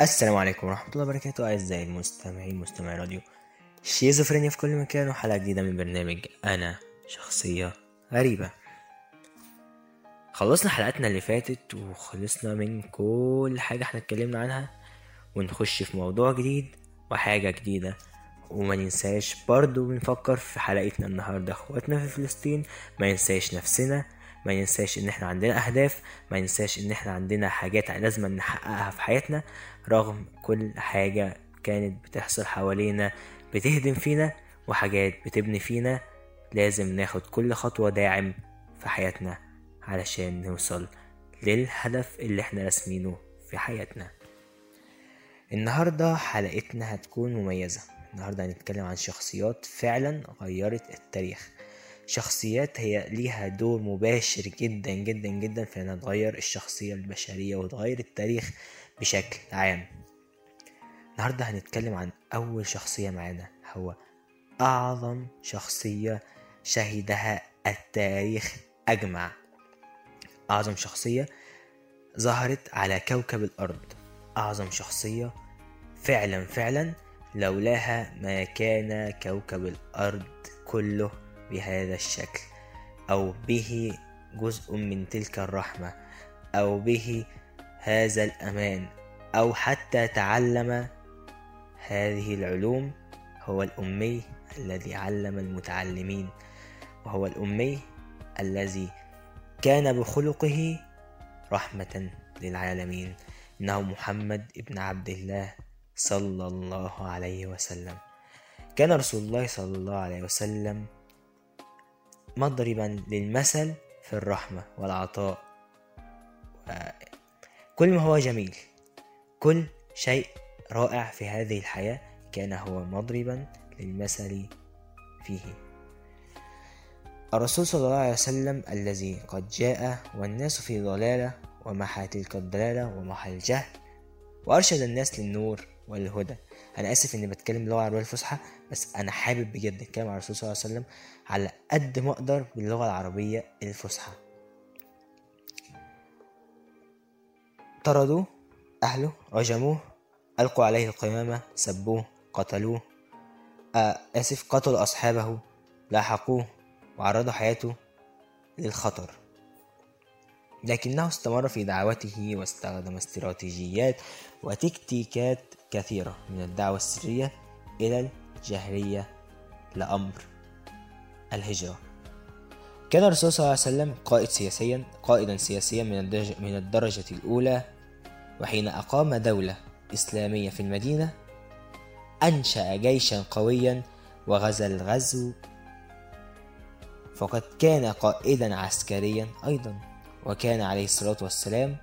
السلام عليكم ورحمة الله وبركاته أعزائي المستمعين مستمعي راديو شيزوفرينيا في كل مكان وحلقة جديدة من برنامج أنا شخصية غريبة. خلصنا حلقتنا اللي فاتت وخلصنا من كل حاجة إحنا اتكلمنا عنها ونخش في موضوع جديد وحاجة جديدة. وما ننساش برضو بنفكر في حلقتنا النهاردة أخواتنا في فلسطين ما ننساش نفسنا. ما ننساش إن إحنا عندنا أهداف ما ننساش إن إحنا عندنا حاجات لازم نحققها في حياتنا رغم كل حاجة كانت بتحصل حوالينا بتهدم فينا وحاجات بتبني فينا لازم ناخد كل خطوة داعم في حياتنا علشان نوصل للهدف اللي إحنا راسمينه في حياتنا. النهاردة حلقتنا هتكون مميزة. النهاردة هنتكلم عن شخصيات فعلا غيرت التاريخ. شخصيات هي ليها دور مباشر جدا جدا جدا في إنها تغير الشخصية البشرية وتغير التاريخ بشكل عام. النهاردة هنتكلم عن أول شخصية معانا هو أعظم شخصية شهدها التاريخ أجمع. أعظم شخصية ظهرت على كوكب الأرض. أعظم شخصية فعلا فعلا لولاها ما كان كوكب الأرض كله. بهذا الشكل أو به جزء من تلك الرحمة أو به هذا الأمان أو حتى تعلم هذه العلوم هو الأمي الذي علم المتعلمين وهو الأمي الذي كان بخلقه رحمة للعالمين إنه محمد ابن عبد الله صلى الله عليه وسلم. كان رسول الله صلى الله عليه وسلم مضربا للمثل في الرحمة والعطاء. كل ما هو جميل كل شيء رائع في هذه الحياة كان هو مضربا للمثل فيه. الرسول صلى الله عليه وسلم الذي قد جاء والناس في ضلالة ومحى تلك الضلالة ومحى الجهل وأرشد الناس للنور والهدى. أنا آسف إني بتكلم باللغة العربية الفصحى بس أنا حابب بجد أتكلم عن الرسول صلى الله عليه وسلم على قد ما أقدر باللغة العربية الفصحى. طردوه أهله رجموه ألقوا عليه القمامة سبوه قتلوه. آه آسف قتلوا أصحابه لاحقوه وعرضوا حياته للخطر. لكنه استمر في دعوته واستخدم استراتيجيات وتكتيكات كثيرة من الدعوة السرية إلى الجهرية لأمر الهجرة. كان الرسول صلى الله عليه وسلم قائد سياسيا قائدا سياسيا من الدرجة, من الدرجة الأولى وحين أقام دولة إسلامية في المدينة أنشأ جيشا قويا وغزا الغزو فقد كان قائدا عسكريا أيضا. وكان عليه الصلاة والسلام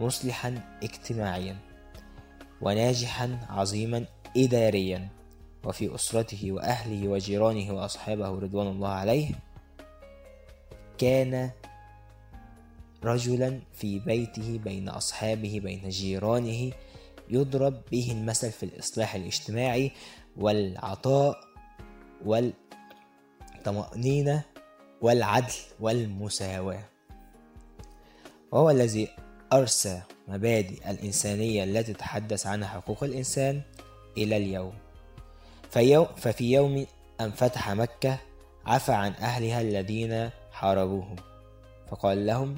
مصلحا اجتماعيا وناجحا عظيما إداريا. وفي أسرته وأهله وجيرانه وأصحابه رضوان الله عليه كان رجلا في بيته بين أصحابه بين جيرانه يضرب به المثل في الإصلاح الاجتماعي والعطاء والطمأنينة والعدل والمساواة. وهو الذي أرسى مبادئ الإنسانية التي تحدث عنها حقوق الإنسان إلى اليوم. ففي يوم أن فتح مكة عفى عن أهلها الذين حاربوهم. فقال لهم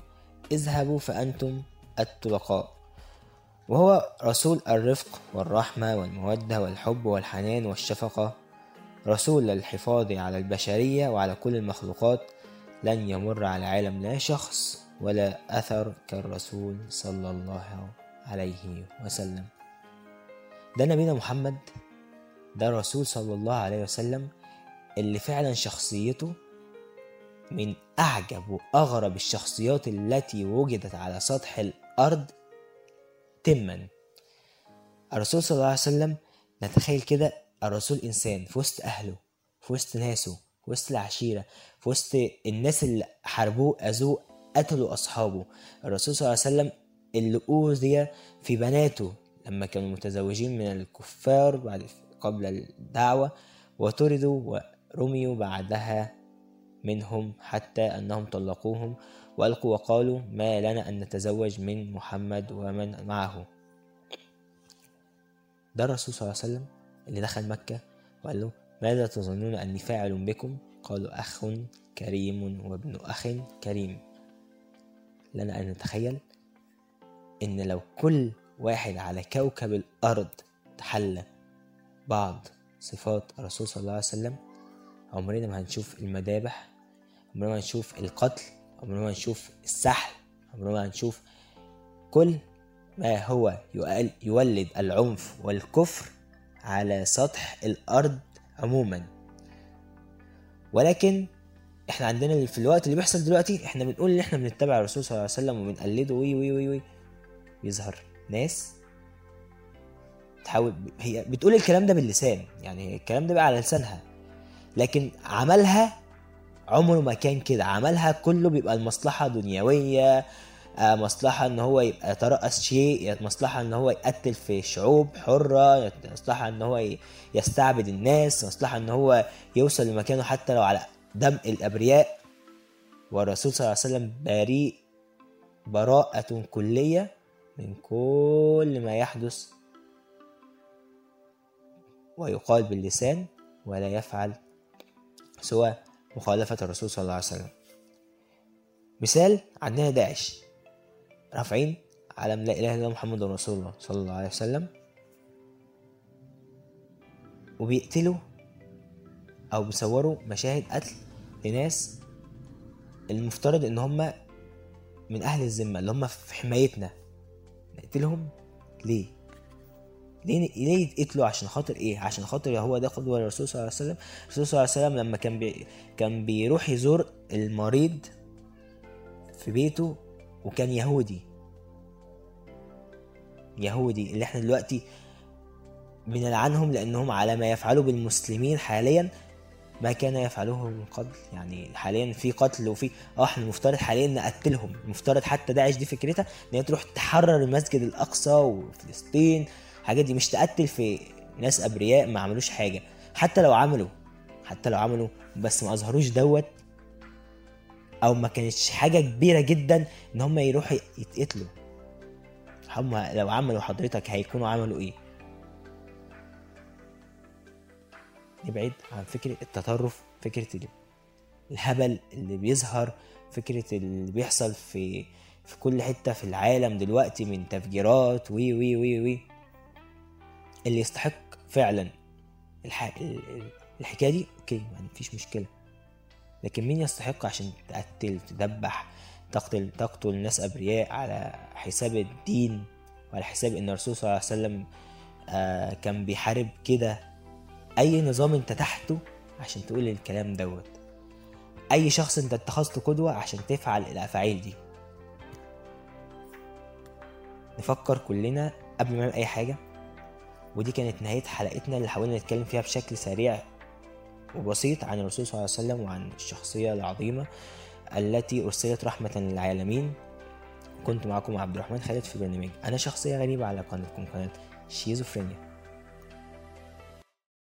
اذهبوا فأنتم الطلقاء وهو رسول الرفق والرحمة والمودة والحب والحنان والشفقة. رسول للحفاظ على البشرية وعلى كل المخلوقات لن يمر على العالم لا شخص ولا أثر كالرسول صلى الله عليه وسلم. ده نبينا محمد ده الرسول صلى الله عليه وسلم اللي فعلا شخصيته من أعجب وأغرب الشخصيات التي وجدت على سطح الأرض تما. الرسول صلى الله عليه وسلم نتخيل كده الرسول إنسان في وسط أهله في وسط ناسه في وسط العشيرة في وسط الناس اللي حاربوه أذوه قتلوا أصحابه. الرسول صلى الله عليه وسلم اللي أوذي في بناته لما كانوا متزوجين من الكفار بعد قبل الدعوة وطردوا ورميوا بعدها منهم حتى أنهم طلقوهم وألقوا وقالوا ما لنا أن نتزوج من محمد ومن معه. ده الرسول صلى الله عليه وسلم اللي دخل مكة وقال له ماذا تظنون أني فاعل بكم؟ قالوا أخ كريم وابن أخ كريم. لنا أن نتخيل إن لو كل واحد على كوكب الأرض تحلى بعض صفات الرسول صلى الله عليه وسلم عمرنا ما هنشوف المذابح عمرنا ما هنشوف القتل عمرنا ما هنشوف السحل عمرنا ما هنشوف كل ما هو يولد العنف والكفر على سطح الأرض عموما. ولكن إحنا عندنا في الوقت اللي بيحصل دلوقتي إحنا بنقول إن إحنا بنتبع الرسول صلى الله عليه وسلم وبنقلده و و و و يظهر. ناس تحاول هي بتقول الكلام ده باللسان يعني الكلام ده بقى على لسانها. لكن عملها عمره ما كان كده. عملها كله بيبقى المصلحة دنيوية آه، مصلحة إن هو يبقى يترأس شيء مصلحة إن هو يقتل في شعوب حرة مصلحة إن هو يستعبد الناس مصلحة إن هو يوصل لمكانه حتى لو على دم الأبرياء والرسول صلى الله عليه وسلم بريء براءة كلية من كل ما يحدث ويقال باللسان ولا يفعل سوى مخالفة الرسول صلى الله عليه وسلم. مثال عندنا داعش. رافعين علم لا إلا الله محمد رسول الله صلى الله عليه وسلم. وبيقتلوا أو بيصوروا مشاهد قتل لناس المفترض إن هم من أهل الذمة اللي هم في حمايتنا. نقتلهم؟ ليه؟ ليه ليه يتقتلوا؟ عشان خاطر إيه؟ عشان خاطر هو ده قدوة الرسول صلى الله عليه وسلم. الرسول صلى الله عليه وسلم لما كان بي... كان بيروح يزور المريض في بيته وكان يهودي. يهودي اللي إحنا دلوقتي بنلعنهم لأنهم على ما يفعلوا بالمسلمين حاليا ما كان يفعله من قبل. يعني حاليا في قتل وفي آه إحنا المفترض حاليا نقتلهم. المفترض حتى داعش دي فكرتها إن هي تروح تحرر المسجد الأقصى وفلسطين. الحاجات دي مش تقتل في ناس أبرياء ما عملوش حاجة. حتى لو عملوا حتى لو عملوا بس ما أظهروش دوت. أو ما كانتش حاجة كبيرة جدا إن هم يروحوا يتقتلوا. هم لو عملوا حضرتك هيكونوا عملوا إيه؟ نبعد عن فكرة التطرف فكرة الهبل اللي بيظهر فكرة اللي بيحصل في في كل حتة في العالم دلوقتي من تفجيرات و و و و اللي يستحق فعلا الح... الحكاية دي okay ما فيش مشكلة. لكن مين يستحق عشان تقتل تدبح تقتل تقتل ناس أبرياء على حساب الدين وعلى حساب إن الرسول صلى الله عليه وسلم آه كان بيحارب كده؟ أي نظام أنت تحته عشان تقول الكلام دوت. أي شخص أنت اتخذته قدوة عشان تفعل الأفعال دي. نفكر كلنا قبل ما نعمل أي حاجة. ودي كانت نهاية حلقتنا اللي حاولنا نتكلم فيها بشكل سريع وبسيط عن الرسول صلى الله عليه وسلم وعن الشخصية العظيمة التي أرسلت رحمة للعالمين. كنت معكم عبد الرحمن خالد في برنامج. أنا شخصية غريبة على قناتكم قناة شيزوفرينيا